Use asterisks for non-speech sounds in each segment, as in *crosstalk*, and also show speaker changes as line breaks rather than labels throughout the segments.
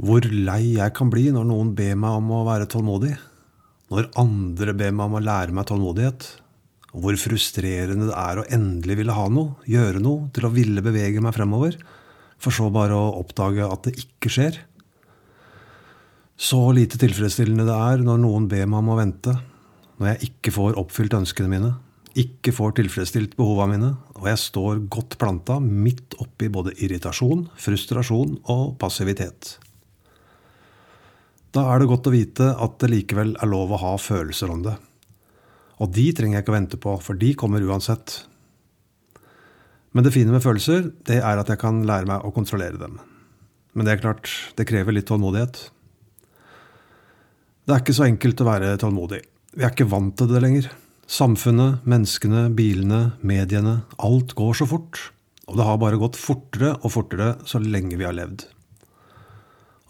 Hvor lei jeg kan bli når noen ber meg om å være tålmodig. Når andre ber meg om å lære meg tålmodighet. Og hvor frustrerende det er å endelig ville ha noe, gjøre noe, til å ville bevege meg fremover, for så bare å oppdage at det ikke skjer. Så lite tilfredsstillende det er når noen ber meg om å vente, når jeg ikke får oppfylt ønskene mine, ikke får tilfredsstilt behova mine, og jeg står godt planta midt oppi både irritasjon, frustrasjon og passivitet. Da er det godt å vite at det likevel er lov å ha følelser om det. Og de trenger jeg ikke å vente på, for de kommer uansett. Men det fine med følelser, det er at jeg kan lære meg å kontrollere dem. Men det er klart, det krever litt tålmodighet. Det er ikke så enkelt å være tålmodig. Vi er ikke vant til det lenger. Samfunnet, menneskene, bilene, mediene, alt går så fort. Og det har bare gått fortere og fortere så lenge vi har levd.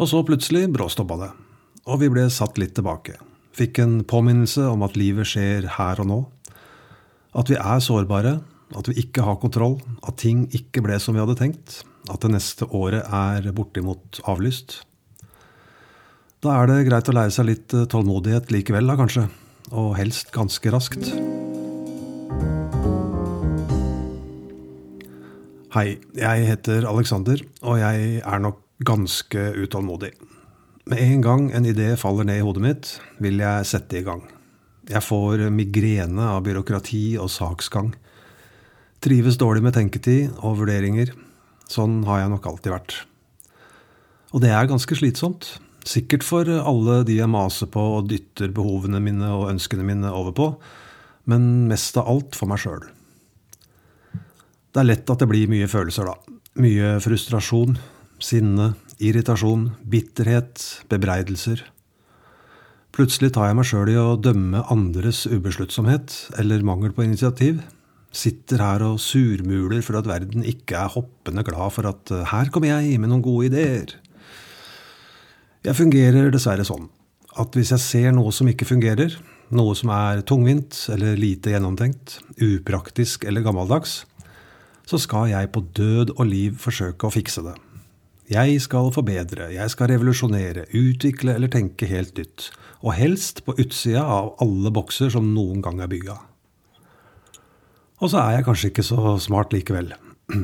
Og så plutselig bråstoppa det, og vi ble satt litt tilbake. Fikk en påminnelse om at livet skjer her og nå. At vi er sårbare, at vi ikke har kontroll, at ting ikke ble som vi hadde tenkt. At det neste året er bortimot avlyst. Da er det greit å lære seg litt tålmodighet likevel, da kanskje og helst ganske raskt. Hei, jeg heter Alexander, og jeg er nok ganske utålmodig. Med en gang en idé faller ned i hodet mitt, vil jeg sette i gang. Jeg får migrene av byråkrati og saksgang. Trives dårlig med tenketid og vurderinger. Sånn har jeg nok alltid vært. Og det er ganske slitsomt. Sikkert for alle de jeg maser på og dytter behovene mine og ønskene mine over på, men mest av alt for meg sjøl. Det er lett at det blir mye følelser, da. Mye frustrasjon, sinne, irritasjon, bitterhet, bebreidelser. Plutselig tar jeg meg sjøl i å dømme andres ubesluttsomhet eller mangel på initiativ. Sitter her og surmuler for at verden ikke er hoppende glad for at her kommer jeg med noen gode ideer. Jeg fungerer dessverre sånn at hvis jeg ser noe som ikke fungerer, noe som er tungvint eller lite gjennomtenkt, upraktisk eller gammeldags, så skal jeg på død og liv forsøke å fikse det. Jeg skal forbedre, jeg skal revolusjonere, utvikle eller tenke helt nytt. Og helst på utsida av alle bokser som noen gang er bygga. Og så er jeg kanskje ikke så smart likevel. *clears throat*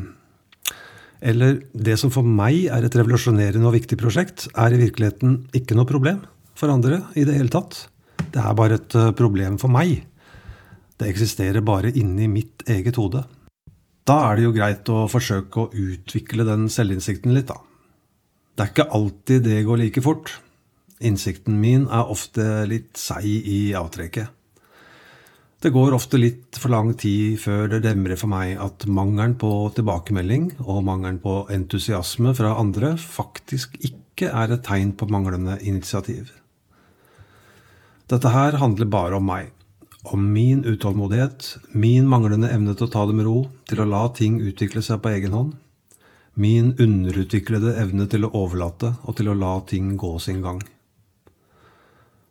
Eller det som for meg er et revolusjonerende og viktig prosjekt, er i virkeligheten ikke noe problem for andre i det hele tatt. Det er bare et eh, problem for meg. Det eksisterer bare inni mitt eget hode. Da er det jo greit å forsøke å utvikle den selvinnsikten litt, da. Det er ikke alltid det går like fort. Innsikten min er ofte litt seig i avtrekket. Det går ofte litt for lang tid før det demrer for meg at mangelen på tilbakemelding og mangelen på entusiasme fra andre faktisk ikke er et tegn på manglende initiativ. Dette her handler bare om meg. Om min utålmodighet, min manglende evne til å ta det med ro, til å la ting utvikle seg på egen hånd. Min underutviklede evne til å overlate og til å la ting gå sin gang.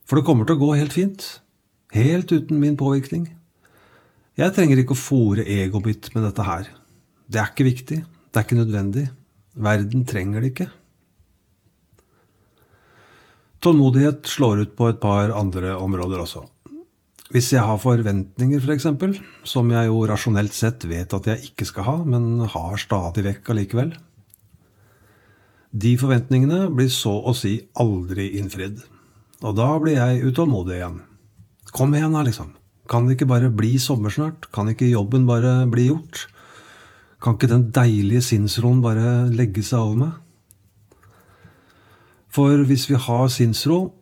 For det kommer til å gå helt fint. Helt uten min påvirkning. Jeg trenger ikke å fòre egoet mitt med dette her. Det er ikke viktig. Det er ikke nødvendig. Verden trenger det ikke. Tålmodighet slår ut på et par andre områder også. Hvis jeg har forventninger, f.eks., for som jeg jo rasjonelt sett vet at jeg ikke skal ha, men har stadig vekk allikevel De forventningene blir så å si aldri innfridd. Og da blir jeg utålmodig igjen. Kom igjen, da, liksom. Kan det ikke bare bli sommer snart? Kan ikke jobben bare bli gjort? Kan ikke den deilige sinnsroen bare legge seg over meg? For hvis vi har sinnsro,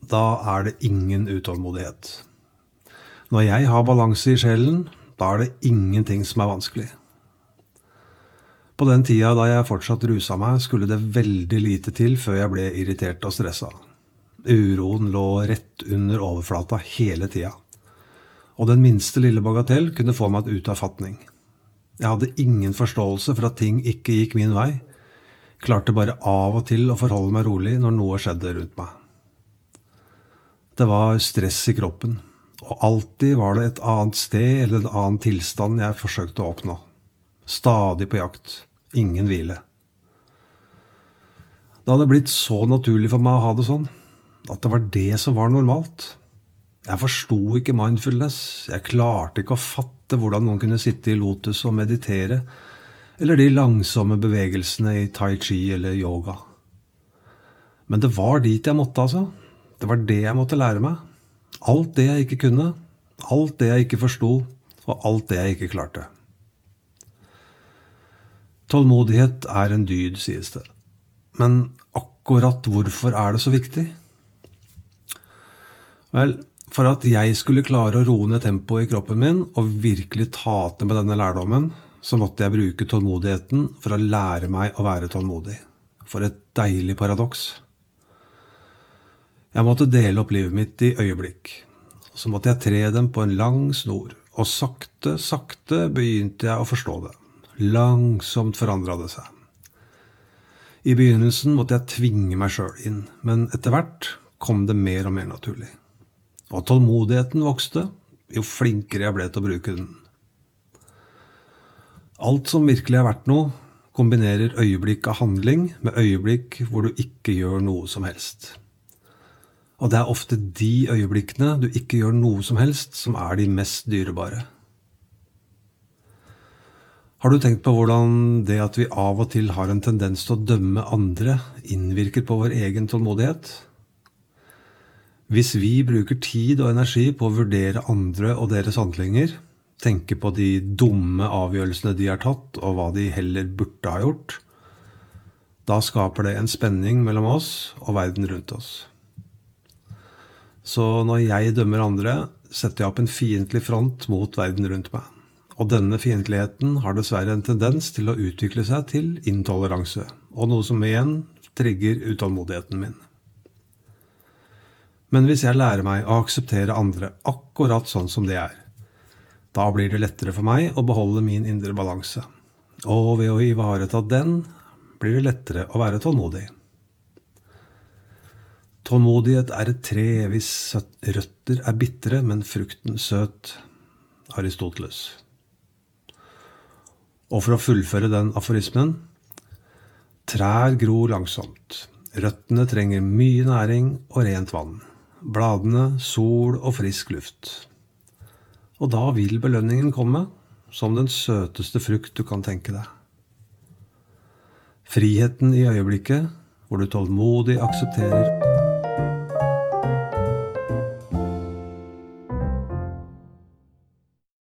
da er det ingen utålmodighet. Når jeg har balanse i sjelen, da er det ingenting som er vanskelig. På den tida da jeg fortsatt rusa meg, skulle det veldig lite til før jeg ble irritert og stressa. Uroen lå rett under overflata hele tida. Og den minste lille bagatell kunne få meg ut av fatning. Jeg hadde ingen forståelse for at ting ikke gikk min vei. Klarte bare av og til å forholde meg rolig når noe skjedde rundt meg. Det var stress i kroppen, og alltid var det et annet sted eller en annen tilstand jeg forsøkte å oppnå. Stadig på jakt. Ingen hvile. Det hadde blitt så naturlig for meg å ha det sånn. At det var det som var normalt. Jeg forsto ikke mindfulness. Jeg klarte ikke å fatte hvordan noen kunne sitte i lotus og meditere. Eller de langsomme bevegelsene i tai chi eller yoga. Men det var dit jeg måtte, altså. Det var det jeg måtte lære meg. Alt det jeg ikke kunne. Alt det jeg ikke forsto. Og alt det jeg ikke klarte. Tålmodighet er en dyd, sies det. Men akkurat hvorfor er det så viktig? Vel, for at jeg skulle klare å roe ned tempoet i kroppen min og virkelig ta til med denne lærdommen, så måtte jeg bruke tålmodigheten for å lære meg å være tålmodig. For et deilig paradoks. Jeg måtte dele opp livet mitt i øyeblikk. Så måtte jeg tre dem på en lang snor, og sakte, sakte begynte jeg å forstå det. Langsomt forandra det seg. I begynnelsen måtte jeg tvinge meg sjøl inn, men etter hvert kom det mer og mer naturlig. Og tålmodigheten vokste jo flinkere jeg ble til å bruke den. Alt som virkelig er verdt noe, kombinerer øyeblikk av handling med øyeblikk hvor du ikke gjør noe som helst. Og det er ofte de øyeblikkene du ikke gjør noe som helst, som er de mest dyrebare. Har du tenkt på hvordan det at vi av og til har en tendens til å dømme andre, innvirker på vår egen tålmodighet? Hvis vi bruker tid og energi på å vurdere andre og deres handlinger, tenke på de dumme avgjørelsene de har tatt, og hva de heller burde ha gjort, da skaper det en spenning mellom oss og verden rundt oss. Så når jeg dømmer andre, setter jeg opp en fiendtlig front mot verden rundt meg. Og denne fiendtligheten har dessverre en tendens til å utvikle seg til intoleranse, og noe som igjen trigger utålmodigheten min. Men hvis jeg lærer meg å akseptere andre akkurat sånn som de er, da blir det lettere for meg å beholde min indre balanse. Og ved å ivareta den blir det lettere å være tålmodig. Tålmodighet er et tre hvis røtter er bitre, men frukten søt. Aristoteles. Og for å fullføre den aforismen Trær gror langsomt. Røttene trenger mye næring og rent vann bladene, sol og frisk luft. Og da vil belønningen komme, som den søteste frukt du kan tenke deg. Friheten i øyeblikket, hvor du tålmodig aksepterer